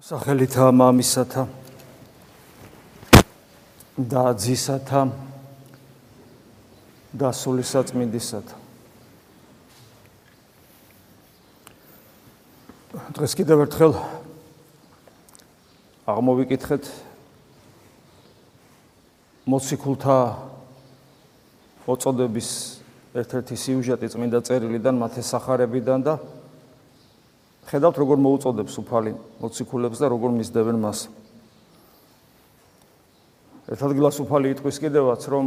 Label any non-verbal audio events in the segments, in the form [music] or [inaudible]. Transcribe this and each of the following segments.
სახელითა მამისათა და ძისათა და სულისაწმინდისათა დღეს კიდევ ერთხელ აღმოვიკითხეთ მოციქულთა მოწოდების ერთ-ერთი სიუჟეტი წმინდა წერილიდან მათეს სახარებიდან და ხედავთ როგორ მოუწოდებს უფალი მოციქულებს და როგორ მისდევენ მას. ერთ ადგილას უფალი იტყვის კიდევაც რომ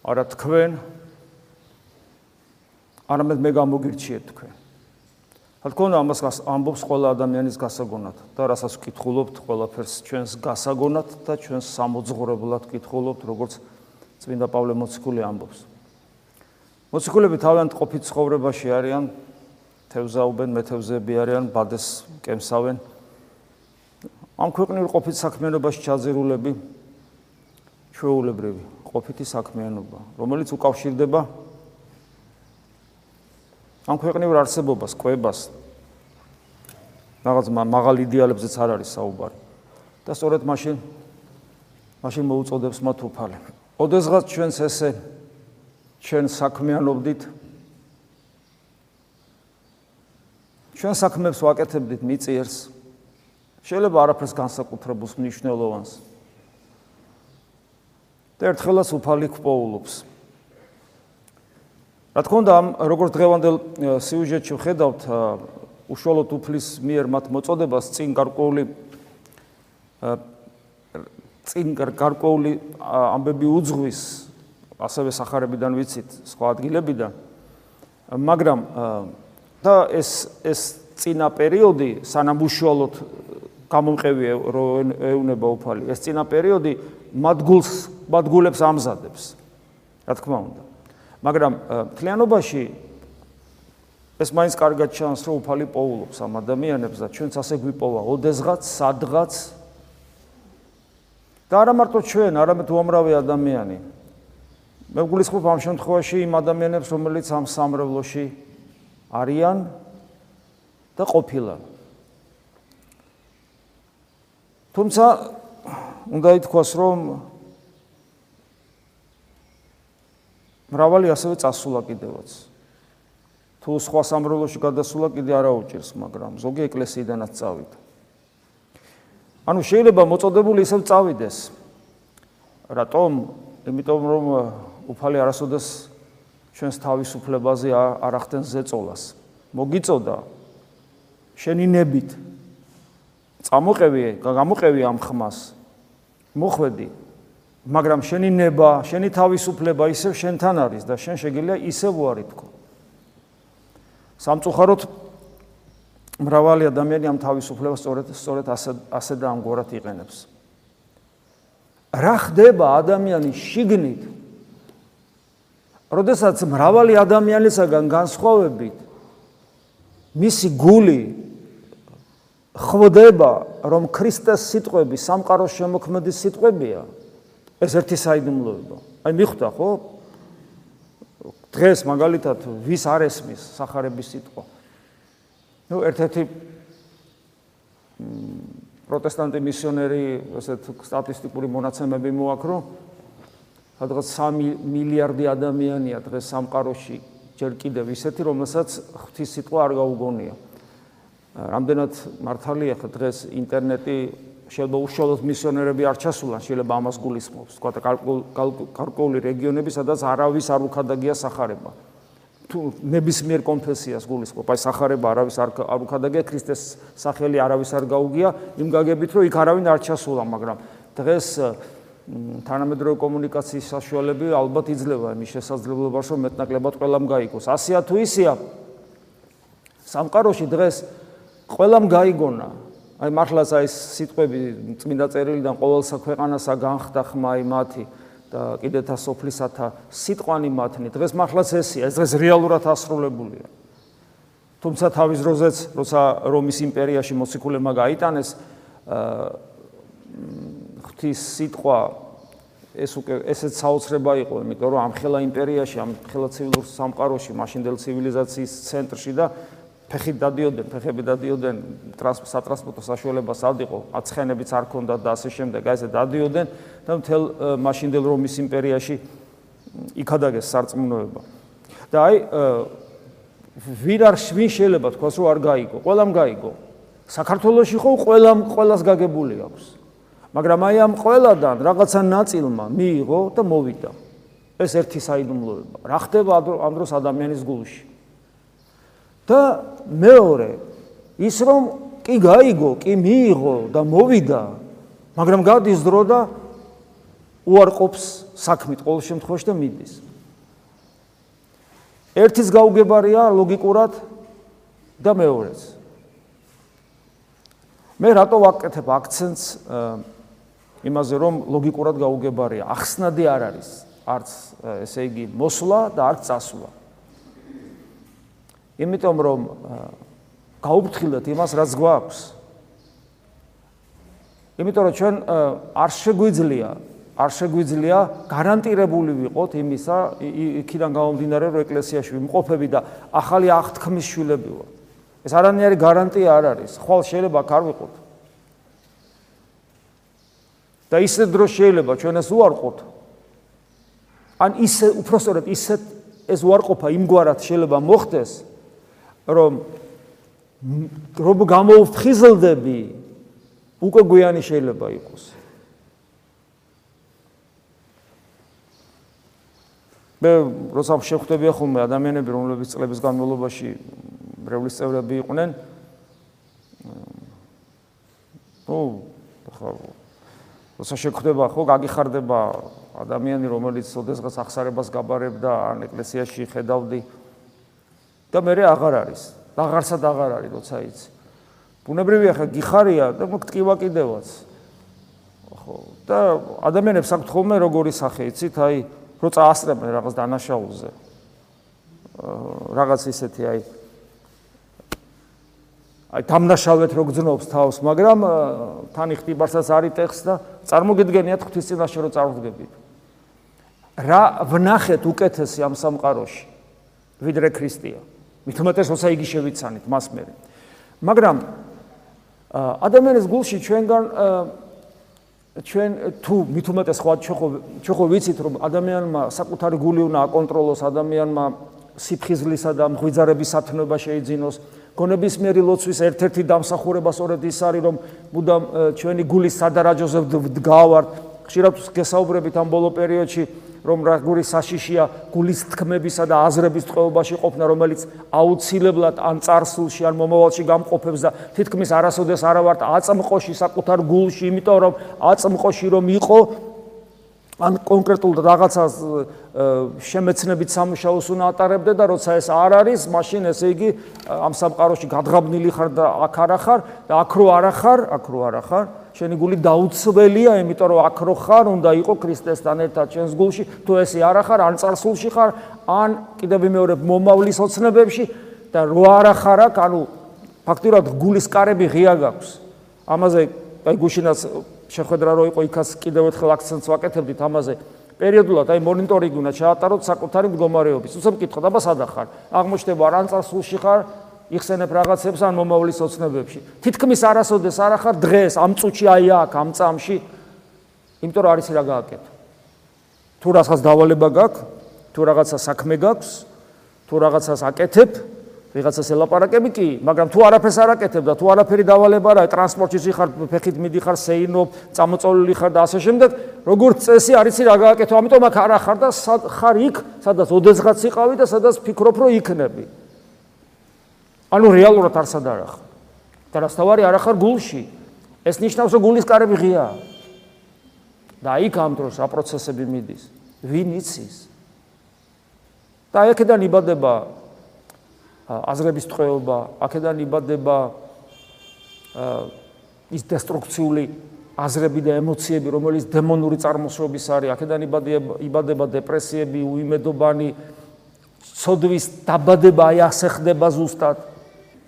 არა თქვენ არამედ მე გამოგირჩიეთ თქვენ. რა თქმა უნდა ამას ამბობს ყველა ადამიანის გასაგონად და რასაც ვკითხულობთ ყველაფერს ჩვენს გასაგონად და ჩვენს სამოძღვრებლად ვკითხულობთ როგორც წმინდა პავლე მოციქული ამბობს. მოციქულები თავიანთ ყოფით ცხოვრებაში არიან თევზაობენ, მეთევზეები არიან, ბადეს კემსავენ. ამ ქვეყნიურ ყოფით საქმიანობაში ჩაძირულები ჩვეულებრივი ყოფითი საქმიანობა, რომელიც უკავშირდება ამ ქვეყნიურ არსებობას, კვებას. რაღაც მაღალ იდეალებზეც არ არის საუბარი. და სწორედ მაშინ მაშინ მოუწოდებს მათ უფალი. ოდესღაც ჩვენს ესე ჩვენ საქმიანობდით ჩვენ საქმეებს ვაკეთებდით მიწიერს. შეიძლება არაფერს განსაკუთრებულს მნიშვნელოვანს. და ერთხელაც უფალი ქპოულობს. რა თქმა უნდა, როგორც დღევანდელ სიუჟეტში ვხედავთ, უშუალოდ უფლის მიერ მათ მოწოდებას წინ გარკვეული წინ გარკვეული ამბები უძღვის, ასევე სახარებიდან ვიცით, სხვა ადგილებიდან. მაგრამ და ეს ეს წინა პერიოდი სანამ უშუალოდ გამომყევი რომ ეუნება უფალი ეს წინა პერიოდი მადგულს მადგულებს ამზადებს. რა თქმა უნდა. მაგრამ თლიანობაში ეს მაინც კარგად ჩანს რომ უფალი პოულობს ამ ადამიანებს და ჩვენც ასე გვიპოვა. ოდესღაც სადღაც. და არა მარტო ჩვენ არამედ უამრავი ადამიანი. მე გულისხმობ ამ შემთხვევაში იმ ადამიანებს რომელიც ამ სამრევლოში არიან და ყოფილან. თუმცა უნდა ითქვას, რომ მრავალი ასევე წასულა კიდევაც. თუ სხვა სამრევლოში გადასულა კიდე არა უჭირს, მაგრამ ზოგი ეკლესიიდანაც წავიდა. ანუ შეიძლება მოწოდებული ისევ წავიდეს. რატომ? იმიტომ რომ უფალი არასოდეს ჩვენს თავისუფლებაზე არ ახდენს ზეწოლას. მოგიწოდა შენი ნებით წამოყევი, გამოყევი ამ ხმას. მოხვედი. მაგრამ შენი ნება, შენი თავისუფლება ისევ შენთან არის და შენ შეგიძლია ისევ უარი თქო. სამწუხაროდ მრავალი ადამიანი ამ თავისუფლებას სწორედ სწორედ ასე ასე და ამგვარად იყენებს. რა ხდება ადამიანის შიგნით როდესაც მრავალი ადამიანისაგან განსხვავებით მისი გული ხვდება რომ ქრისტეს სიტყვები სამყაროს შემოქმედის სიტყვებია ეს ერთი საიდუმლოება. აი მიხვდა ხო? დღეს მაგალითად ვის არ ესმის სახარების სიტყვა. ნუ ერთ-ერთი პროტესტანტი მისიონერი ესეთ სტატისტიკური მონაცემები მოაქრო სადღაც 3 მილიარდი ადამიანია დღეს სამყაროში ჯერ კიდევ ისეთი, რომელსაც ღვთის სიტყვა არ გაუგონია. რამდენად მართალია ხა დღეს ინტერნეტი შეიძლება უშუალოდ მისიონერები არ ჩასულან, შეიძლება ამას გულისხმობს, თქვა და გარკვეული რეგიონები, სადაც არავის არ უხადაგია სახარება. თუ ნებისმიერ კონფესიას გულისხმობ, აი სახარება არავის არ არ უხადაგია, ქრისტეს სახელი არავის არ გაუგია, იმ გაგებით რომ იქ არავინ არ ჩასულა, მაგრამ დღეს თანამედროვე კომუნიკაციის საშუალებები ალბათ იძლევა იმის შესაძლებლობას, რომ მეტნაკლებად ყველამ გაიგოს. ასეა თუ ისეა. სამყაროში დღეს ყველამ გაიგონა. აი მართლაც აი სიტყვები წმინდა წერილიდან ყოველსა ქვეყანასა განხდა ხმა იმათი და კიდეთა სოფლისათა სიტყვანი მათნი. დღეს მართლაც ესეა, ეს დღეს რეალურად ასრულებულია. თუმცა თავის დროზეც, როცა რომის იმპერიაში მოციქულებმა გაიტანეს აა ღვთის სიტყვა ეს უკვე ესეც საოცრება იყო, იმიტომ რომ ამ ხელა იმპერიაში, ამ ხელა ცივილურ სამყაროში, მაშინდელ ცივილიზაციის ცენტრში და ფეხით დადიოდნენ, ფეხები დადიოდნენ, ტრანსპორტო საშუალებას ადიყო, აცხენებიც არ ქონდა და ასე შემდეგ, აი ესე დადიოდნენ და მთელ მაშინდელ რომის იმპერიაში იქადაგეს სარწმუნოება. და აი ვინ არ ვინ შეიძლება თქვას რომ არ გაიგო? ყველამ გაიგო. საქართველოსი ხო ყველამ ყველას გაგებული აქვს. მაგრამ აი ამ ყველადან რაღაცა ნაწილმა მიიღო და მოვიდა. ეს ერთი საიდუმლოება. რა ხდება ამ დროს ადამიანის გულში? და მეორე ის რომ კი გაიგო, კი მიიღო და მოვიდა, მაგრამ გადის დრო და უარყოფს საქმით ყოველ შემთხვევაში და მიდის. ერთის გაუგებარია ლოგიკურად და მეორეს. მე რატო ვაკეთებ აქცენტს იმაზე რომ ლოგიკურად გაუგებარია? ახსნადი არ არის, არც ესე იგი მოსვლა და არც წასვლა. იმიტომ რომ გაუფრთხილდეთ იმას, რაც გვაქვს. იმიტომ რომ ჩვენ არ შეგვიძლია, არ შეგვიძლია გარანტირებული ვიყოთ იმისა, იქიდან გამომდინარე, რომ ეკლესიაში ვიმყოფები და ახალი აღთქმის შვილები ვართ. ეს არანაირი გარანტია არ არის. ხვალ შეიძლება არ ვიყოთ. და ისე დრო შეიძლება ჩვენ ეს უარყოთ. ან ისე უпроსტორად ისე ეს უარყოფა იმგვარად შეიძლება მოხდეს, რომ რომ გამოუფხიზლდები უკვე გვიანი შეიძლება იყოს. მე როცა შევხვდები ხოლმე ადამიანები, რომლებიც წლების განმავლობაში მრევლის წევრები იყვნენ, ну, ახლა როცა შეხვდება ხო გაგიხარდება ადამიანი რომელიც ოდესღაც ახსარებას გაბარებდა ან ეკლესიაში ხედავდი და მე აღარ არის. აღარსად აღარ არის, როცა იცი. ბუნებრივია ხა გიხარია და მოგტკივა კიდევაც. ხო, და ადამიანებს აქვთ ხოლმე როგორი სახე, იცით, აი, რო წაასწრებენ რაღაც დანაშაულზე. რაღაც ისეთი აი აი დამნაშავეთ რო გძნობს თავს, მაგრამ თან იხტიბარსაც არის ტექსტ და წარმოგიდგენიათ ღვთის წინაშე რო წარვდგებით. რა ვნახეთ უკეთესი ამ სამყაროში? ვიდრე ქრისტია. მithumetes როცა იგი შევიცანით მას მე. მაგრამ ადამიანის გულში ჩვენგან ჩვენ თუ მithumetes ხო ჩვენ ხო ვიცით რომ ადამიანმა საკუთარი გული უნდა აკონტროლოს ადამიანმა სიფხიზლისა და მღვიძარების სათნოება შეიძინოს გონებისმიერი ლოცვის ერთ-ერთი დამსახურება სწორედ ის არის, რომ მუდამ ჩვენი გულის სადარაჯოზე ვდგავართ. ხშირად გესაუბრებით ამ ბოლო პერიოდში, რომ როგორი საშიშია გულის თქმებისა და აზრების ტყეობაში ყოფნა, რომელიც აუცილებლად ან царსულში, ან მომავალში გამყოფებს და თითქმის არასოდეს არა ვართ აწმყოში, საკუთარ გულში, იმიტომ რომ აწმყოში რომ იყო, ან კონკრეტულ რაღაცას შემეცნებით სამუშაოს უნდა ატარებდე და როცა ეს არ არის, მაშინ ესე იგი ამ სამყაროში გადღაბნილი ხარ და აქ არ ახარ და აქ რო არ ახარ, აქ რო არ ახარ, შენი გული დაუცველია, იმიტომ რომ აქ რო ხარ, უნდა იყო ქრისტესთან ერთად შენს გულში, თუ ესე არ ახარ, ან წარსულში ხარ, ან კიდევ მეორებ მომავლის ოცნებებში და რო არ ახარ აქ, ანუ ფაქტურად გულის კარები ღია გაქვს. ამაზე აი გუშინაც შეხვედრა რო იყო იქაც კიდევ ერთხელ აქცენტს ვაკეთებდით ამაზე. პერიოდულად აი მონიტორინგი უნდა ჩაატაროთ საკუთარი მდგომარეობის. უცებ კითხოთ, აბა სადა ხარ? აღმოჩნდება რა წარსულში ხარ? იხსენებ რაღაცებს ან მომავლის ოცნებებში. თითქმის არასოდეს არ ახარ დღეს ამ წუთში აი აქ ამ წამში. იმიტომ რომ არის რა გააკეთო. თუ რაღაცას დავალება გაქვს, თუ რაღაცა საქმე გაქვს, თუ რაღაცას აკეთებ, ვიღაცას ელაპარაკები კი, მაგრამ თუ არაფერს არ აკეთებ და თუ არაფერი დავალება რა, ტრანსპორტში ხარ, ფეხით მიდიხარ, სეინო, წამოწოლილი ხარ და ასე შემდეგ, როგორც წესი არის რა გააკეთო, ამიტომ აქ არ ახარ და ხარ იქ, სადაც ოდესღაც იყავი და სადაც ფიქრობ რომ იქნები. ანუ რეალურად არ სადარ ახ. და რასთავარი არ ახარ გულში. ეს ნიშნავს რომ გულის კარები ღიაა. და იქ ამ დროს რა პროცესები მიდის? ვინ იცის? და აქედან იბადება აზრების ტყვეობა, აქედან იბადება ის დესტრუქციული აზრები და ემოციები, რომელიც დემონური წარმოშობის არის, აქედან იბადება დეპრესიები, უიმედობანი, სოდვის დაბადება აი ასე ხდება ზუსტად.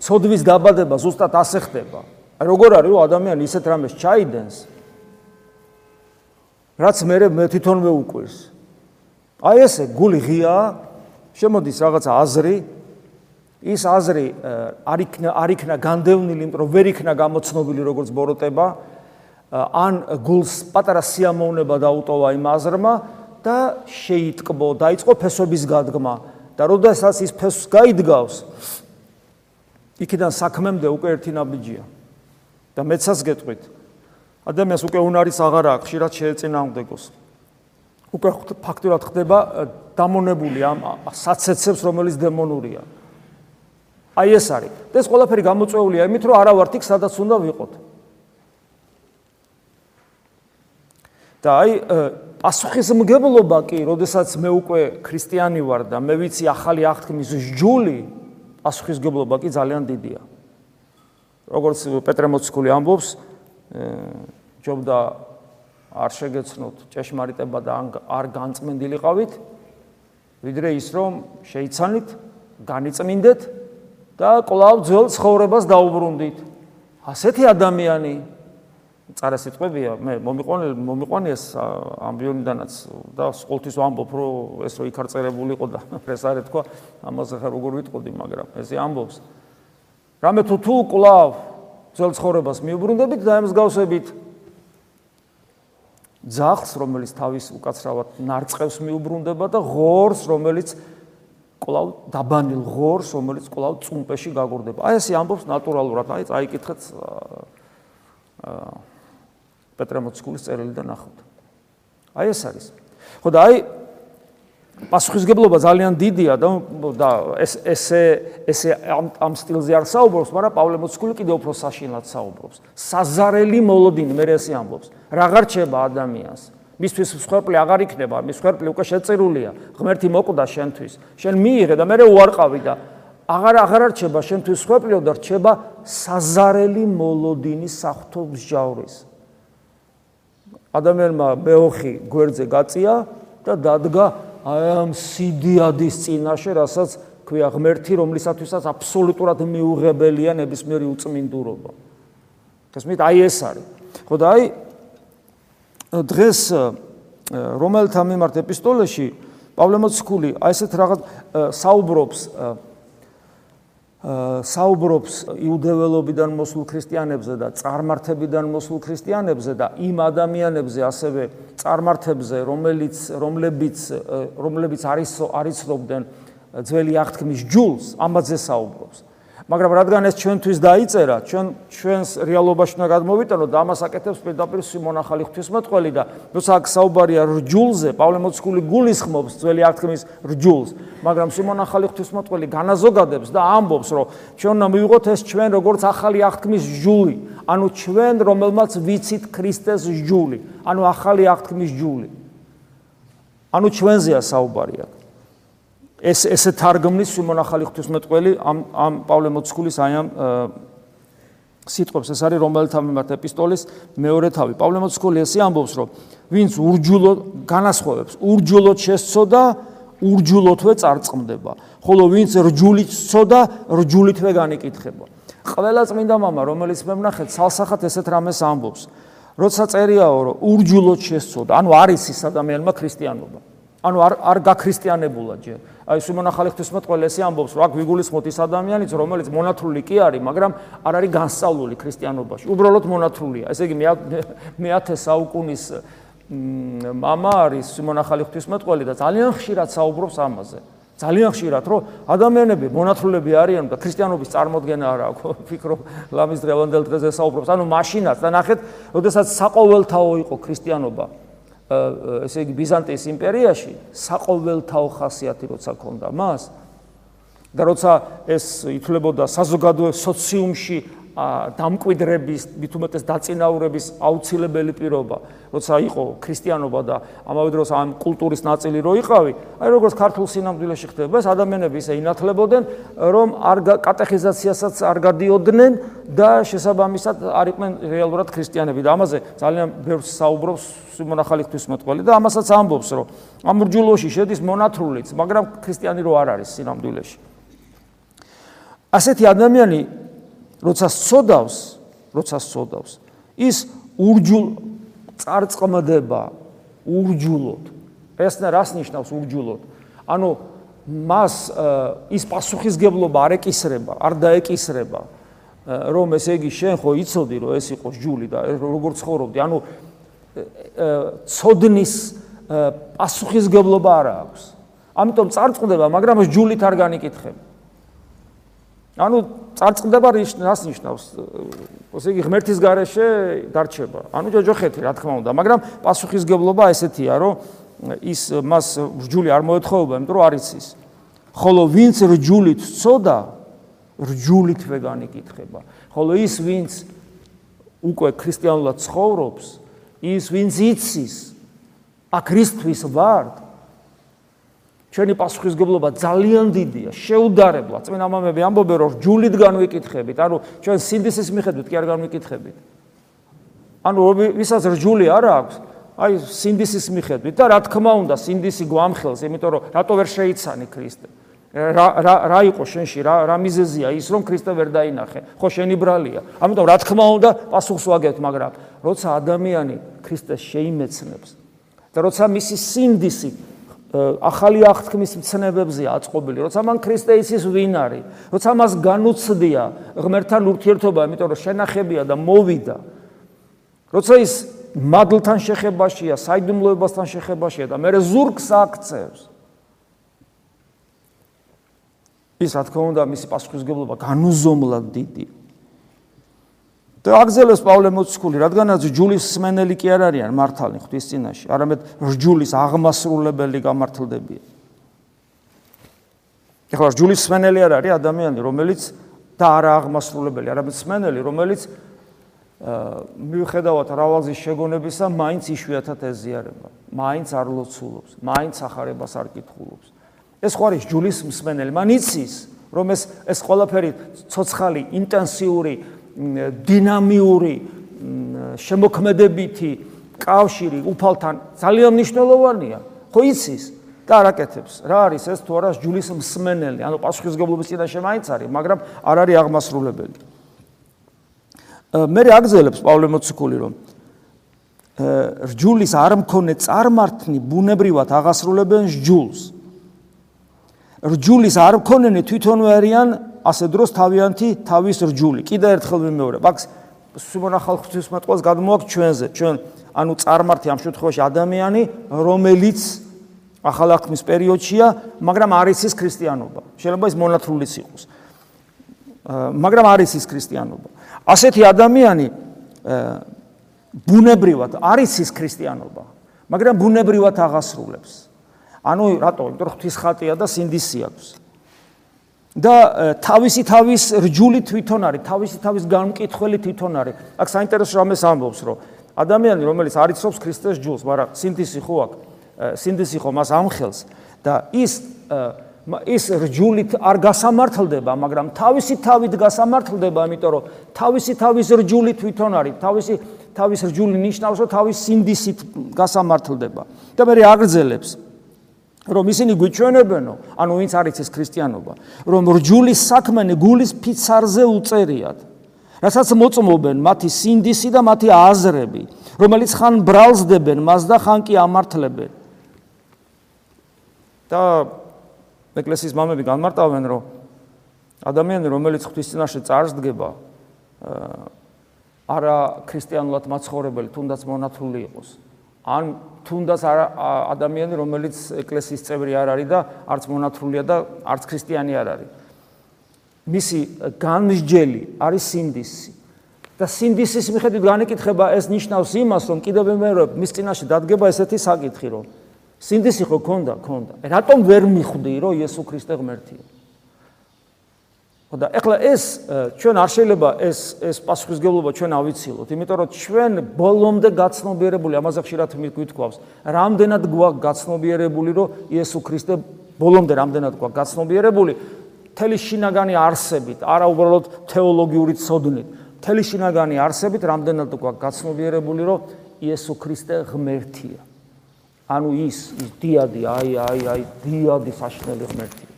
სოდვის დაბადება ზუსტად ასე ხდება. აი როგორ არის რომ ადამიანი ისეთ რამეს ჩაიდენს? რაც მე მე თვითონვე უკვირს. აი ესე გული ღია, შემოდის რაღაცა აზრი ის აზრი არ იქნა არ იქნა განდევნილი, იმიტომ რომ ვერ იქნა გამოცნობილი როგორც ბოროტება, ან გულს პატარა სიამოვნება დაუტოვა იმ აზრმა და შეიტკბო, დაიწყო ფესობის გადგმა და როდესაც ის ფესს გაიდგავს, იქიდან საქმემდე უკვე ერთი ნაბიჯია. და მეცას გეტყვით. ადამიანს უკვე უნარის აღარ აქვს, ხშირად შეეწინააღმდეგოს. უკვე ფაქტურად ხდება დამონებული ამ საცეცებს, რომელიც დემონურია. აი ეს არის. და ეს ყველაფერი გამოწვეულია იმით, რომ არა ვართ იქ, სადაც უნდა ვიყოთ. და აი პასუხისმგებლობა კი, როდესაც მე უკვე ქრისტიანი ვარ და მე ვიცი ახალი აღთქმის ჯული, პასუხისმგებლობა კი ძალიან დიდია. როგორც პეტრე მოციქული ამბობს, ჯობდა არ შეგეცნოთ ჭეშმარიტება და არ განწმენდილიყავით, ვიდრე ის რომ შეიცანით, განიწმინდეთ და კვლავ ძველ ცხოვრებას დაუბრუნდით. ასეთი ადამიანი წარასიტყვებია, მე მომიყვანე მომიყვანეს ამბიონიდანაც და ყოველთვის ვამბობ, რომ ეს რო იქ [laughs] არ წერებულიყო და ეს არის თქვა, ამაზე ხარ როგორ ვიტყოდი, მაგრამ ესე ამბობს. რამე თუ თუ კვლავ ძველ ცხოვრებას მიუბრუნდებით და ემსგავსებით ძახს, რომელიც თავის უკაცრავად ნარწყევს მიუბრუნდება და ღორს, რომელიც კვლავ დაბანილ ღორს, რომელიც კვლავ წუმპეში გაგორდება. აი ესე ამბობს ნატურალურად, აი წაიკითხეთ აა პეტრე მოციქულის წერილიდან ნახავთ. აი ეს არის. ხო და აი პასუხისგებლობა ძალიან დიდია და და ეს ესე ესე ამ ამ სტილზე არ საუბრობს, მაგრამ პავლე მოციქული კიდევ უფრო საშინლად საუბრობს. საზარელი მოლოდინი, მე ესე ამბობს. რა გარჩება ადამიანს? მისთვის მსხვერპლი აღარ იქნება, მის მსხვერპლი უკვე შეწირულია. ღმერთი მოკვდა შენთვის. შენ მიიღე და მე უარყავი და აღარ აღარ არჩება შენთვის მსხვერპლიო და რჩება საზარელი მოლოდინი საფრთხოს ჯავრის. ადამიანმა მეოხი გვერდზე გაწია და დადგა აი ამ სიდიადის წინაშე, რასაც ქვია ღმერთი, რომლისათვისაც აბსოლუტურად მიუღებელია ნებისმიერი უწმინდურობა. გასმით, აი ეს არის. ხო და აი დღეს რომელთა მიმართ ეპისტოლეში პავლე მოციქული აი ესეთ რაღაც საუბრობს საუბრობს იუდეველობიდან მოსულ ქრისტიანებზე და წარმართებიდან მოსულ ქრისტიანებზე და იმ ადამიანებზე ასევე წარმართებზე რომელიც რომლებიც რომლებიც არის არიცნობდნენ ძველი აღთქმის ჯულს ამაზე საუბრობს მაგრამ რადგან ეს ჩვენთვის დაიწერა, ჩვენ ჩვენს რეალობაში უნდა გადმოვიტანოთ და ამას აკეთებს პირდაპირ სიმონ ახალი ღვთისმეტყველი და როცა აქ საუბარია რჯულზე, პავლე მოციქული გულისხმობს ძველი აღთქმის რჯულს, მაგრამ სიმონ ახალი ღვთისმეტყველი განაზოგადებს და ამბობს, რომ ჩვენ უნდა მივიღოთ ეს ჩვენ როგორც ახალი აღთქმის ჯული, ანუ ჩვენ რომელმაც ვიცით ქრისტეს ჯული, ანუ ახალი აღთქმის ჯული. ანუ ჩვენზეა საუბარია. ეს ესე თარგმნის სიმონ ახალი ღვთისმეტყველი ამ ამ პავლე მოციქულის აი ამ სიტყვებს ეს არის რომელთა მიმართ ეპისტოლის მეორე თავი. პავლე მოციქული ესე ამბობს, რომ ვინც ურჯულო განასხვავებს, ურჯულოდ შესწოდა, ურჯულოთვე წარწმდება. ხოლო ვინც რჯულით სწოდა, რჯულითვე განიკითხება. ყველა წმინდა მამა, რომელიც მე ვნახეთ, salsახათ ესეთ რამეს ამბობს. როცა წერიაო, რომ ურჯულოდ შესწოდა, ანუ არის ის ადამიანმა ქრისტიანობა. ანუ არ არ გაქრისტიანებულა ჯერ. აი სიმონ ახალი ღვთისმეტყველი ესე ამბობს, რომ აქ ვიგულისხმოთ ის ადამიანიც, რომელიც მონათლული კი არის, მაგრამ არ არის განსწავლული ქრისტიანობაში. უბრალოდ მონათლულია. ესე იგი მე 10 საუკუნის мама არის სიმონ ახალი ღვთისმეტყველი და ძალიან ხშირად საუბრობს ამაზე. ძალიან ხშირად, რომ ადამიანები მონათლულები არიან და ქრისტიანობის წარმოქმნა არ აქვს. [laughs] ფიქრობ, ლამის დღევანდელ დღეზე საუბრობს. ანუ მაშინაც და ნახეთ, როდესაც საყოველთაო იყო ქრისტიანობა, ესე იგი ბიზანტიის იმპერიაში საყოველთაო ხასიათი როცა ქონდა მას და როცა ეს ითვლებოდა საზოგადოებრივ სოციუმში დამკვიდრების, მით უმეტეს დაწინაურების აუცილებელი პირობა, როცა იყო ქრისტიანობა და ამავე დროს ამ კულტურის ნაწილი რო იყავი, აი როგორც ქართულ სინამდვილეში ხდება, ეს ადამიანები ისე ინათლებოდნენ, რომ არ კატეხიზაციასაც არ გადიოდნენ და შესაბამისად არ იყვნენ რეალურად ქრისტიანები და ამაზე ძალიან ბევრს საუბრობს სიმონ ახალი ღვთისმეტყველი და ამასაც ამბობს, რომ ამ რჯულოში შედის მონათრულიც, მაგრამ ქრისტიანი რო არ არის სინამდვილეში. ასეთი ადამიანი როცა სწოდავს, როცა სწოდავს, ის ურჯულ წარწყმდება ურჯულოდ. ეს რა ნიშნავს ურჯულოდ? ანუ მას ის პასუხისგებლობა არ ეკისრება, არ დაეკისრება, რომ ესე იგი შენ ხო იცოდი რომ ეს იყო ჯული და როგორ ცხოვრობდი, ანუ ცოდნის პასუხისგებლობა არ აქვს. ამიტომ წარწყდება, მაგრამ ეს ჯულით არ განიკითხება. ანუ წარწყდება რას ნიშნავს? ესე იგი ღმერთის გარეშე დარჩება. ანუ ჯოჯოხეთი, რა თქმა უნდა, მაგრამ პასუხისგებლობა ესეთია, რომ ის მას რჯული არ მოეთხოვება, იმიტომ რომ არ იცის. ხოლო ვინც რჯულით წოდა, რჯულითვე განიკითხება. ხოლო ის ვინც უკვე ქრისტიანულად ცხოვრობს, ის ვინც იცის ა ქრისტვის ვარდ ჩვენი პასუხისგებლობა ძალიან დიდია, შეუდარებლა. წმინდა მამები ამბობენ, რომ ჯულით განვიკითხებით, ანუ ჩვენ სინდისის მიხედვით კი არ განვიკითხებით. ანუ ვისაც რჯული არ აქვს, აი სინდისის მიხედვით და რა თქმა უნდა, სინდისი გვამხელს, იმიტომ რომ რატო ვერ შეიცანი ქრისტე? რა რა რა იყო შენში, რა რა მიზეზია ის, რომ ქრისტე ვერ დაინახე? ხო შენი ბრალია. ამიტომ რა თქმა უნდა, პასუხს ვაგებთ, მაგრამ როცა ადამიანი ქრისტეს შეიმეცნებს და როცა მისი სინდისი ახალი აღთქმის მცნებებზე აწყობილი, როცა მან ქრისტე იცის ვინ არის, როცა მას განუცდია ღმერთთან ურთიერთობა, იმიტომ რომ შენახებია და მოვიდა. როცა ის მადლთან შეხებაშია, საიდუმლოებასთან შეხებაშია და მე ზურგს აქცევს. ის რა თქმა უნდა, მისი პასუხისგებლობა განუზომლად დიდია. და აგზელოს პავლე მოციქული, რადგანაც ჯულის სმენელი კი არ არიან მართალი ღვთის წინაშე, არამედ ჯულის აღმასრულებელი გამართლდებიან. ეხლა ჯულის სმენელი არ არის ადამიანი, რომელიც და არა აღმასრულებელი, არამედ სმენელი, რომელიც მიუხედავად რავალზის შეგონებისა, მაინც იშვიათად ეზიარება, მაინც არ ლოცულობს, მაინც ახარებას არ კითხულობს. ეს ხო არის ჯულის მსმენელი, მან იცის, რომ ეს ეს ყველაფერი ცოცხალი, ინტენსიური დინამიური შემოქმედებითი კავშირი უფალთან ძალიან მნიშვნელოვანია. ხო იცის? და არაკეთებს. რა არის ეს თუ არა ჯულის მსმენელი? ანუ პასუხისგებლობის წინაშე მაინც არის, მაგრამ არ არის აღმასრულებელი. მე რეაგზელებს პავლე მოციქული რომ რჯულის არ მქონე წარმართნი ბუნებრივად აღასრულებენ ჯულს. რჯულის არ მქონენი თვითონვე არიან ასე დროს თავიანთი თავის რჯული. კიდე ერთხელ ვიმეორებ, აქ სიმონახალ ღვთისმეტყველს გადმოაქვს ჩვენზე. ჩვენ ანუ წარმართი ამ შემთხვევაში ადამიანი, რომელიც ახალახმის პერიოდშია, მაგრამ არის ის ქრისტიანობა. შეიძლება ის მონათრულიც იყოს. მაგრამ არის ის ქრისტიანობა. ასეთი ადამიანი ბუნებრივად არის ის ქრისტიანობა, მაგრამ ბუნებრივად აღასრულებს. ანუ რატო? იმიტომ რომ ღვთის ხატია და სინდისი აქვს. და თავისი თავის რჯული თვითონ არის, თავისი თავის განმკითხველი თვითონ არის. აქ საინტერესო რამეს ამბობს, რომ ადამიანი, რომელიც არიცობს ქრისტეს ჯულს, მაგრამ სინდისი ხო აქვს, სინდისი ხო მას ამხელს და ის ის რჯულით არ გასამართლდება, მაგრამ თავისი თავით გასამართლდება, იმიტომ რომ თავისი თავის რჯული თვითონ არის, თავისი თავის რჯული ნიშნავს, რომ თავის სინდისით გასამართლდება. და მე აგრძელებს რომ ისინი გვიჩვენებენო, ანუ ვინც არის ეს ქრისტიანობა, რომ რჯულის საქმენი გულის ფიცარზე უწერიათ. რასაც მოწმობენ მათი სინდისი და მათი აზრები, რომელიც ხან ბრალზდებენ მას და ხან კი ამართლებენ. და ეკლესიის მამები განმარტავენ, რომ ადამიანი, რომელიც ღვთისწინაშე წარსდგება, არა ქრისტიანულად მაცხოვრებელი, თუნდაც მონათული იყოს, ან თუნდაც ადამიანი რომელიც ეკლესიის წევრი არ არის და არც მონათრულია და არც ქრისტიანი არ არის. მისი განმსჯელი არის სინდისი. და სინდისის მიხედვით განეკითხება ეს ნიშნავს იმას რომ კიდევ მეორე მის წინაშე დადგება ესეთი საკითხი რომ სინდისი ხო ქონდა? ქონდა. რატომ ვერ მიხვდი რომ იესო ქრისტე ღმერთია ხო და ეხლა ეს ჩვენ არ შეიძლება ეს ეს პასუხისგებლობა ჩვენ ავიცილოთ, იმიტომ რომ ჩვენ ბოლომდე გაცნობიერებული ამაზე ხშირად მიგვითქვავს, რამდენად გვაქვს გაცნობიერებული, რომ იესო ქრისტე ბოლომდე რამდენად გვაქვს გაცნობიერებული თელი შინაგანი არსებით, არა უბრალოდ თეოლოგიური ცოდნით, თელი შინაგანი არსებით რამდენად გვაქვს გაცნობიერებული, რომ იესო ქრისტე ღმერთია. ანუ ის ის დიადი, აი აი აი დიადი საშნელი ღმერთია.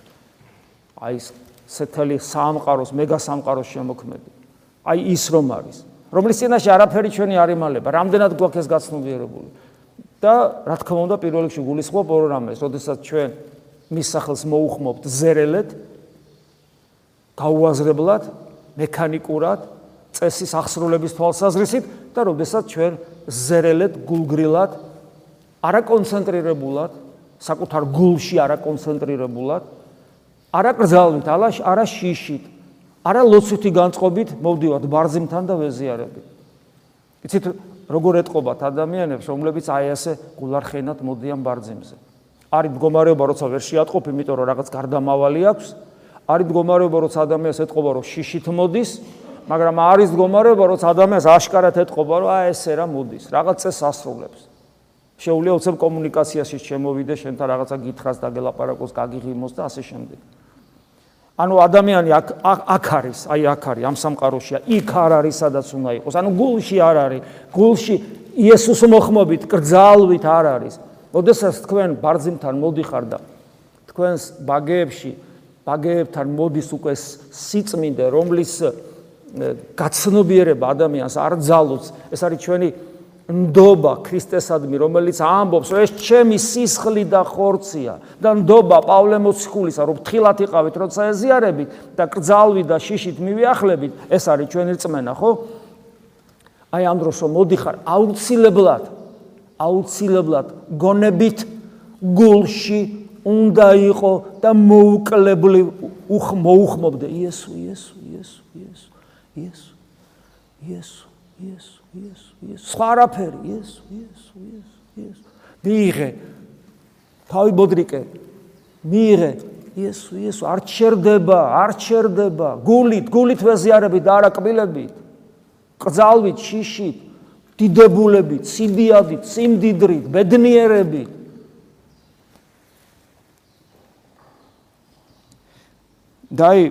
აი ეს სეთელი სამყაროს მეგა სამყაროს შემოქმედი. აი ის რომ არის, რომლის წინაშე არაფერი ჩვენი არ იმალება, რამდენად გვაქვს ეს გაცნობიერებული. და რა თქმა უნდა პირველ რიგში გულისხმობ ორ რამეს, როდესაც ჩვენ მის სახელს მოუხმობთ ზერელეთ გაუაზრებლად მექანიკურად წესის აღსრულების თვალსაზრისით და როდესაც ჩვენ ზერელეთ გულგრილად არაკონცენტრირებულად საკუთარ გულში არაკონცენტრირებულად არაკრძალვით არა შიშით არა ლოცვითი განწყობით მოვდივართ ბარძიმთან და ვეზიარებით იცით როგორ ეთყობათ ადამიანებს რომლებიც აი ასე გულარხენად მოდიან ბარძიმზე. არის მდგომარეობა როცა ვერ შეატყობ იმიტომ რომ რაღაც გარდამავალი აქვს. არის მდგომარეობა როცა ადამიანს ეთყობა რომ შიშით მოდის მაგრამ არის მდგომარეობა როცა ადამიანს აშკარად ეთყობა რომ აი ესე რა მოდის რაღაც წეს ასრულებს. შეუძლია უცებ კომუნიკაციაში შემოვიდე შენთან რაღაცა გითხრას და გელაპარაკოს გაგიღიმოს და ასე შემდეგ ანუ ადამიანი აქ აქ არის აი აქ არის ამ სამყაროშია იქ არ არის სადაც უნდა იყოს. ანუ გულში არ არის. გულში იესოს მოხმობით კრძალვით არ არის. ოდესაც თქვენ ბარძიმთან მოდიხარ და თქვენს ბაგეებში ბაგეებთან მოდის უკვე სიწმინდე, რომლის გაცნობიერება ადამიანს არ ძალუց, ეს არის ჩვენი ნდობა ქრისტესადმი, რომელიც ამბობს, რომ ეს ჩემი სისხლი და ხორცია და ნდობა პავლე მოციქულისა, რომ ფრთხილად იყავით, როცა ეზიარებით და კრძალვი და შიშით მივიახლებით, ეს არის ჩვენი რწმენა, ხო? აი ამ დროს რომ მოდიხარ აუცილებლად აუცილებლად გონებით გულში უნდა იყო და მოუკლებლი მოუხმობდე იესო იესო იესო იესო იესო იესო იესო იესო იესო. სხვა რაფერი იესო იესო იესო იესო. მიიღე. თავი ბოდრიკე. მიიღე. იესო იესო. არ ჩერდება არ ჩერდება. გულით გულით ვეზიარებით და არა კბილებით. ყძალვით შიშით დიდებულებით სიბიადით სიმდიდრით ბედნიერებით. და აი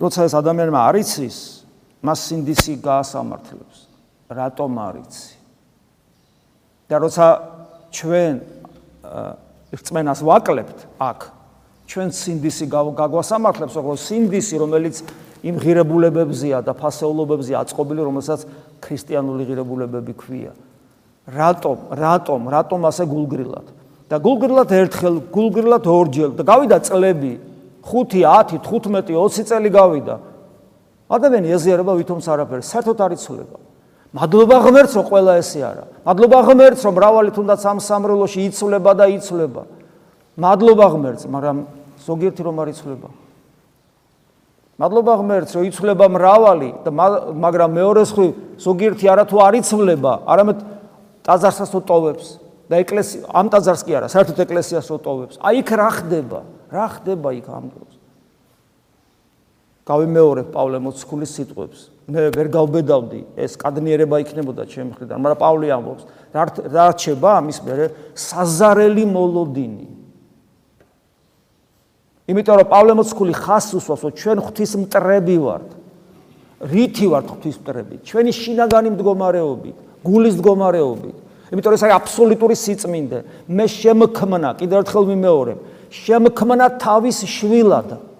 როცა ეს ადამიანმა არიცის, მას სინდისი გაასამართლებს. რატომ არიცი? და როცა ჩვენ რწმენას ვაკლებთ აქ, ჩვენ სინდისი გაგვასამართლებს, როგორც სინდისი, რომელიც იმ ღირებულებებზია და ფასეულობებზია აწყობილი, რომელსაც ქრისტიანული ღირებულებები ქვია. რატომ? რატომ? რატომ ასე გულგრილად? და გულგრილად ერთხელ, გულგრილად ორჯერ და გავიდა წლები 5, 10, 15, 20 წელი გავიდა. ადამიანი ეზიარება ვითომს არაფერს, საერთოდ არ იცოლება. მადლობა ღმერთს, რომ ყველა ესე არა. მადლობა ღმერთს, რომ მრავალი თუნდაც ამ სამრელოში იცოლება და იცოლება. მადლობა ღმერთს, მაგრამ ზოგიერთი რომ არ იცოლება. მადლობა ღმერთს, რომ იცოლება მრავალი და მაგრამ მეორე ხრი ზოგიერთი არა თუ არ იცოლება, არამედ ტაძარსაც უტოვებს. და ეკლესია ამ ტაძარს კი არა, საერთოდ ეკლესიას ოტოვებს. აი იქ რა ხდება? რა ხდება იქ ამ დროს? გავიმეორებ პავლე მოციქულის სიტყვებს. მე ვერ გავბედავდი, ეს კადნიერება იქნებოდა ჩემი მხრიდან, მაგრამ პავლე ამბობს, რა რჩება ამის მერე საზარელი მოლოდინი. იმიტომ რომ პავლე მოციქული ხას უსვავს, რომ ჩვენ ღვთის მტრები ვართ. რითი ვართ ღვთის მტრები? ჩვენი შინაგანი მდგომარეობით, გულის მდგომარეობით. იმიტომ ეს არის აბსოლუტური სიწმინდე. მე შემქმნა, კიდევ ერთხელ მიმეორებ, შემქმნა თავის შვილად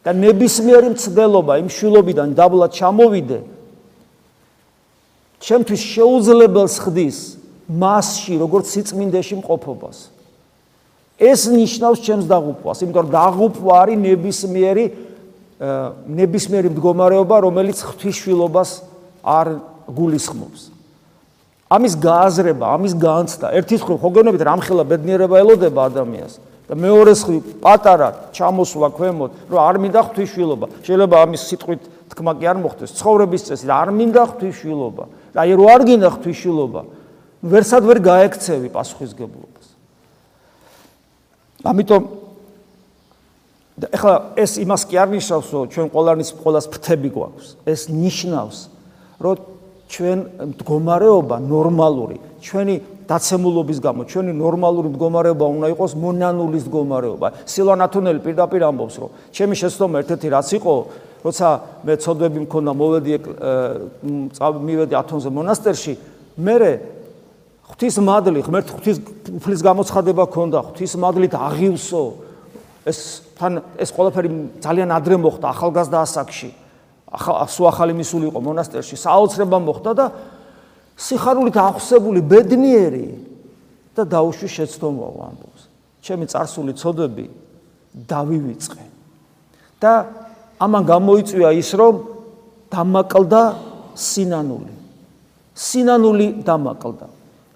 და ნებისმიერი მცდელობა იმ შვილობიდან დაბლა ჩამოვიდე. ჩემთვის შეუძლებელს ხდის მასში, როგორც სიწმინდეში მყოფობას. ეს ნიშნავს ჩემს დაღუპვას, იმიტომ რომ დაღუპვა არის ნებისმიერი ნებისმიერი მდგომარეობა, რომელიც ღვთისშვილობას არ გულისხმობს. ამის გააზრება, ამის განცდა, ერთის ხო გონებით რამხელა ბედნიერება ელოდება ადამიანს და მეორეს ხრი პატარა ჩამოსვლა ქვემოთ, რომ არ მინდა ღვთისშვილობა. შეიძლება ამის სიტყვით თქმა კი არ მოხდეს, ცხოვრების წესი არ მინდა ღვთისშვილობა. აი რო არ გინდა ღვთისშვილობა, ვერსად ვერ გაექცევი პასუხისგებლობას. ამიტომ და ეხლა ეს იმას კი არ ნიშნავს, რომ ჩვენ ყოლანის ყოლას ფრთები გვაქვს. ეს ნიშნავს, რომ ჩვენ მდგომარეობა ნორმალური, ჩვენი დაცემულობის გამო, ჩვენი ნორმალური მდგომარეობა უნდა იყოს მონანულის მდგომარეობა. სილვანათუნელი პირდაპირ ამბობს, რომ ჩემი შეცდომა ერთ-ერთი რაც იყო, როცა მე ცოდვები მქონდა მოვედი მივედი ათონზე მონასტერში, მე ღვთის მადლი, ღმერთ ღვთის უფლის გამოცხადება ქონდა, ღვთის მადლით აღივსო ეს თან ეს ყველაფერი ძალიან ადრე მოხდა ახალგაზრდა ასაკში. სულ ახალი მისული იყო მონასტერში, საოცრება მოხდა და სიხარულით ახსებული ბედნიერი და დაუშვი შეცდომა ამბობს. ჩემი царსული ცოდები დავივიწყე. და ამან გამოიწვია ის, რომ დამაკლდა სინანული. სინანული დამაკლდა.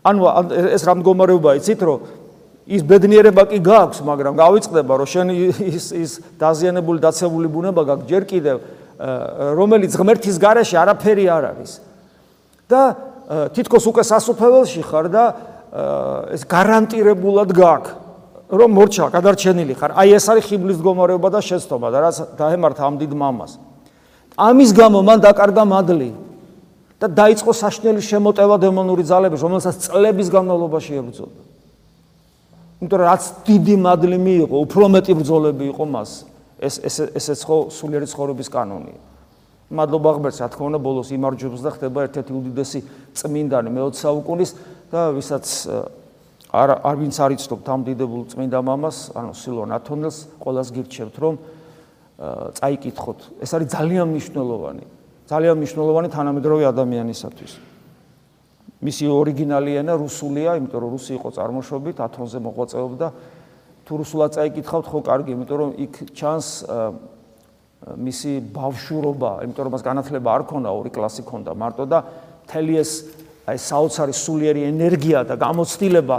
ანუ ეს რა მდგომარეობა იცით, რომ ის ბედნიერება კი გაქვს, მაგრამ გავიწყდება, რომ შენ ის ის დაზიანებული დაცებული ბუნება გაქვს ჯერ კიდევ, რომელიც ღმერთის გარეშე არაფერი არ არის. და თითქოს უკვე სასופველში ხარ და ეს გარანტირებულად გაქვს. რომ მორჩა გადარჩენილი ხარ. აი ეს არის ხიბლის მდგომარეობა და შეცდომა და რაც დაემართა ამ დიდ მამას. ამის გამო მან დაკარგა მადლი და დაიწყო საშნელი შემოტევა დემონური ძალების, რომელსაც წლების განმავლობაში ებრძოდა. იმიტომ რომ რაც დიდი მადლი მიიღო, უფრო მეტი ბრძოლები იყო მას. ეს ეს ესეც ხო სულიერი ცხოვრების კანონია. მადლობა ღმერთს, რა თქმა უნდა, ბოლოს იმარჯვებს და ხდება ერთ-ერთი უდიდესი წმინდანი მე-20 საუკუნის და ვისაც არ არ ვინც არ იცნობთ ამ დიდებულ წმინდა მამას, ანუ სილონ ათონელს, ყოველას გირჩევთ, რომ წაიკითხოთ. ეს არის ძალიან მნიშვნელოვანი. ძალიან მნიშვნელოვანი თანამედროვე ადამიანისათვის. მისი ორიგინალი ენა რუსულია, იმიტომ რომ რუსი იყო წარმოშობით, ათონზე მოღვაწეობდა. თუ რუსულად წაიკითხავთ, ხო კარგი, იმიტომ რომ იქ ჩანს მისი ბავშვობა, იმიტომ რომ მას განათლება არ ქონდა, ორი კლასი ქონდა მარტო და თელი ეს აი საოცარი სულიერი ენერგია და გამოცდილება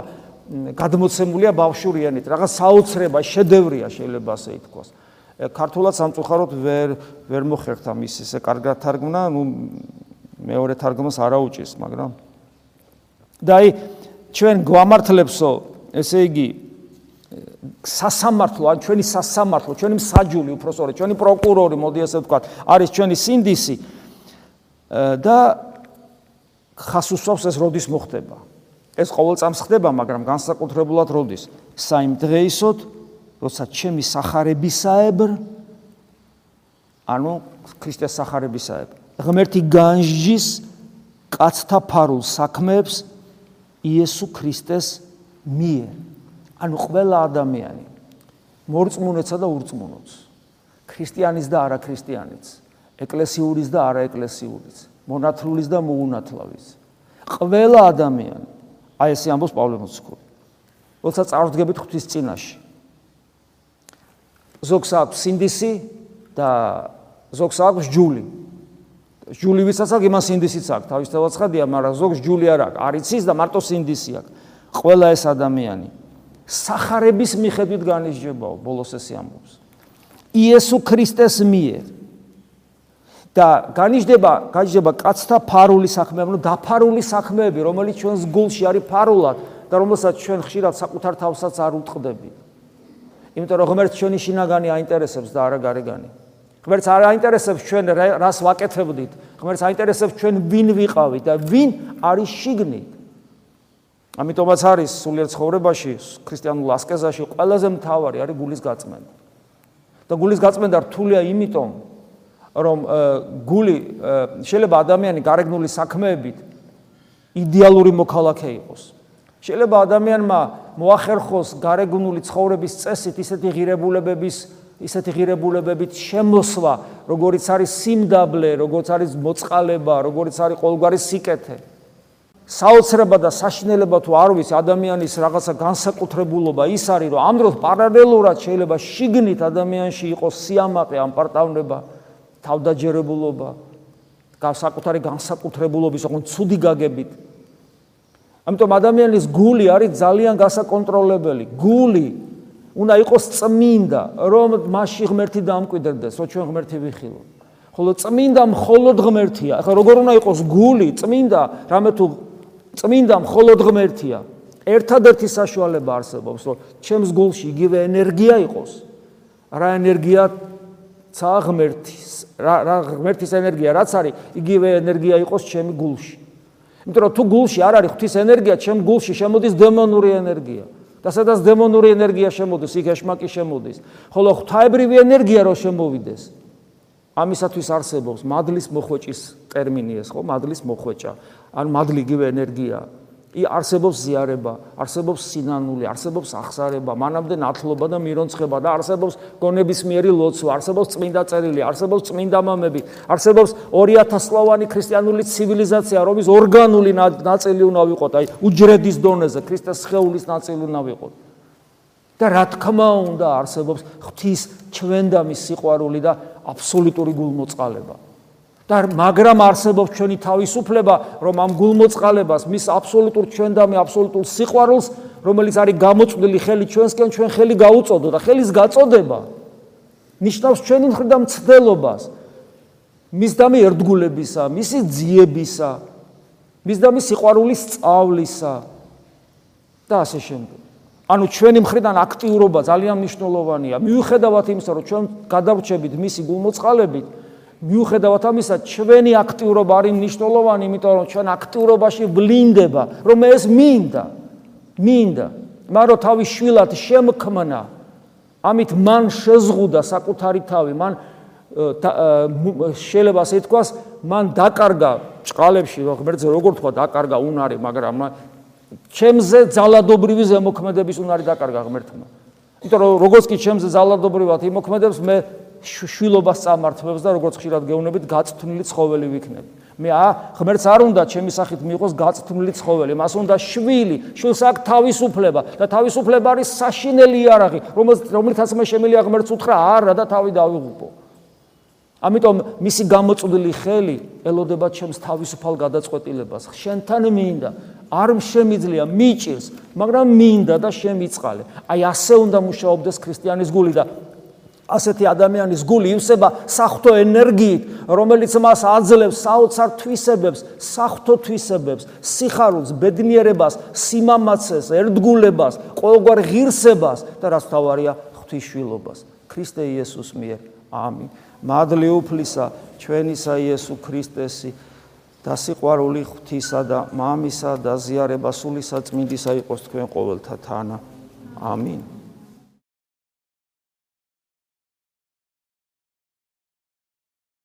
გადმოცემულია ბავშვურიანით, რაღაც საოცრება, შედევრია შეიძლება ასე ითქვას. ქართულად სამწუხაროდ ვერ ვერ მოხერხდა მის ესე კარგად თარგმნა, ну მეორე თარგმნას არ აუჭის, მაგრამ და აი ჩვენ გვამართლებსო, ესე იგი სასამართლო, ან ჩვენი სასამართლო, ჩვენი მსაჯული უფრო სწორედ, ჩვენი პროკურორი, მოდი ასე ვთქვათ, არის ჩვენი სინდისი და ხას უსვავს ეს როდის მოხდება. ეს ყოველწამს ხდება, მაგრამ განსაკუთრებულად როდის? საიმ დღეისოდ, როცა ჩემი сахарებისაებრ ანუ ქრისტეს сахарებისაებრ ღმერთი განსჯის კაცთა ფარულ საქმეებს იესო ქრისტეს მიერ ანუ ყველა ადამიანი მორწმუნეცა და ურწმუნოც. ქრისტიანის და არაქრისტიანის, ეკლესიურის და არაეკლესიურის, მონათლულის და მოუნათლავის. ყველა ადამიანი აი ესე ამბობს პავლე მოციქული. როცა წარდგებით ღვთის წინაშე. ზოგს აქვს სინდისი და ზოგს აქვს ჯული. ჯული ვისაც აქვს, იმას სინდისიც აქვს. თავისთავად ცხადია, მაგრამ ზოგს ჯული არ აქვს. არიცის და მარტო სინდისი აქვს. ყველა ეს ადამიანი სახარების მიხედვით განისჯებაო, ბოლოს ესე ამბობს. იესო ქრისტეს მიერ და განიჯდება, განიჯდება კაცთა ფარული საქმეები, ანუ დაფარული საქმეები, რომელიც ჩვენს გულში არის ფარულად და რომელსაც ჩვენ ხშირად საკუთარ თავსაც არ უტყდებით. იმიტომ რომ ღმერთს ჩვენი შინაგანი აინტერესებს და არა გარეგანი. ღმერთს არ აინტერესებს ჩვენ რას ვაკეთებდით, ღმერთს აინტერესებს ჩვენ ვინ ვიყავით და ვინ არის შიგნით. ამიტომაც არის სულიერ ცხოვრებაში, ქრისტიანულ ასკეზაში ყველაზე მთავარი არის გულის გაწმენდა. და გულის გაწმენდა რთულია იმიტომ, რომ გული შეიძლება ადამიანი გარეგნული საქმეებით იდეალური მოქალაქე იყოს. შეიძლება ადამიანმა მოახერხოს გარეგნული ცხოვრების წესით ისეთი ღირებულებების, ისეთი ღირებულებებით შემოსვა, როგორიც არის სიმდაბლე, როგორიც არის მოწყალება, როგორიც არის ყოველგვარი სიკეთე. საოცრება და საშინელება თუ არ ვიცი ადამიანის რაღაცა განსაკუთრებულობა ის არის, რომ ამ დროს პარალელურად შეიძლება შიგნით ადამიანში იყოს სიამაყე ამ პარტავნება. თავდაჯერებულობა, განსაკუთარი განსაკუთრებულობის, ოღონდ ცუდი გაგებით. ამიტომ ადამიანის გული არის ძალიან გასაკონტროლებელი. გული უნდა იყოს წმინდა, რომ მასში ღმერთი დამკვიდრდეს, რომ ჩვენ ღმერთი ვიხილოთ. ხოლო წმინდა მხოლოდ ღმერთია. ახლა როგორ უნდა იყოს გული წმინდა, რამე თუ წმინდა მხოლოდ ღმერთია. ერთადერთი საშუალება არსებობს, რომ ჩემს გულში იგივე ენერგია იყოს. რა ენერგია? ცა ღმერთის რა რა ღმერთის ენერგია? რაც არის იგივე ენერგია იყოს ჩემი გულში. იმიტომ რომ თუ გულში არ არის ღვთის ენერგია ჩემ გულში შემოდის დემონური ენერგია. და სადაც დემონური ენერგია შემოდის იქ ეშმაკი შემოდის. ხოლო ღვთაებრივი ენერგია რო შემოვიდეს ამისათვის არსებობს მადლის მოხვეჭის ტერმინი ეს ხო? მადლის მოხვეჭა ან მადლი იგივე ენერგიაა ი არსებობს ზიარება, არსებობს სინანული, არსებობს აღსარება, მანამდე ნათლობა და მირონცხება და არსებობს გონებისმიერი ლოცვა, არსებობს წმინდა წერილი, არსებობს წმინდა მამები, არსებობს 2000 სლოვანი ქრისტიანული ცივილიზაცია, რომის ორგანული ნაწილი უნდა ვიყოთ, აი უჯრედის დონეზე ქრისტეს სხეულის ნაწილი უნდა ვიყოთ. და რა თქმა უნდა არსებობს ღვთის ჩვენდამის სიყვარული და აბსოლუტური გულმოწყალება. და მაგრამ არსებობს ჩვენი თავისუფლება, რომ ამ გულმოწყალებას, მის აბსოლუტურ ჩვენდამი აბსოლუტურ სიყვარულს, რომელიც არის გამოწვდილი ხელი ჩვენსკენ, ჩვენ ხელი გაუწოდო და ხელის გაწოდება ნიშნავს ჩვენი მხრიდან მცდელობას. მის დამი ერთგულებისა, მისი ძიებისა, მის დამი სიყვარულის სწავლისა და ასე შემდეგ. ანუ ჩვენი მხრიდან აქტიურობა ძალიან მნიშვნელოვანია. მიუხედავად იმისა, რომ ჩვენ გადავრჩებით მისი გულმოწყალებით, მიუხედავად ამისა, ჩვენი აქტიურობა არის მნიშვნელოვანი, იმიტომ რომ ჩვენ აქტიურობაში ვლინდება, რომ ეს მინდა. მინდა, მაგრამ თავის შვილად შემქმნა. ამით მან შეზღუდა საკუთარი თავი, მან შეიძლება ასე თქვას, მან დაკარგა ჭყალებში, ღმერთზე როგორ თქვა, დაკარგა უნარი, მაგრამ ჩემზე ძალადობრივი ზემოქმედების უნარი დაკარგა ღმერთმა. იმიტომ რომ როგორც კი ჩემზე ძალადობრივად იმოქმედებს, მე შვილობას წამართვებს და როგორც ხშირად გეუბნებით, გაწთვნილი ცხოველი ვიქნები. მე ა ღმერთს არ უნდა ჩემი სახით მიიღოს გაწთვნილი ცხოველი, მას უნდა შვილი, შვილს აქვს თავისუფლება და თავისუფლება არის საშინელი იარაღი, რომელთაც მე შემიძლია ღმერთს უთხრა არა და თავი დავიღუპო. ამიტომ მისი გამოწვდილი ხელი ელოდება ჩემს თავისუფალ გადაწყვეტილებას. შენთან მინდა, არ შემიძლია მიჭირს, მაგრამ მინდა და შემიწყალე. აი ასე უნდა მუშაობდეს ქრისტიანის გული და ასეთი ადამიანის გული ივსება საფრთხო ენერგიით, რომელიც მას აძლევს საოცარ თვისებებს, საფრთხო თვისებებს, სიხარულს, ბედნიერებას, სიმამაცეს, ერთგულებას, ყოველგვარ ღირსებას და რაც თავარია ღვთისმშილობას. ქრისტე იესოს მიერ. ამინ. მადლი უფლისა ჩვენისა იესო ქრისტესი და სიყვარული ღვთისა და მამისა და ზიარება სულისა წმინდისა იყოს თქვენ ყოველთა თანა. ამინ.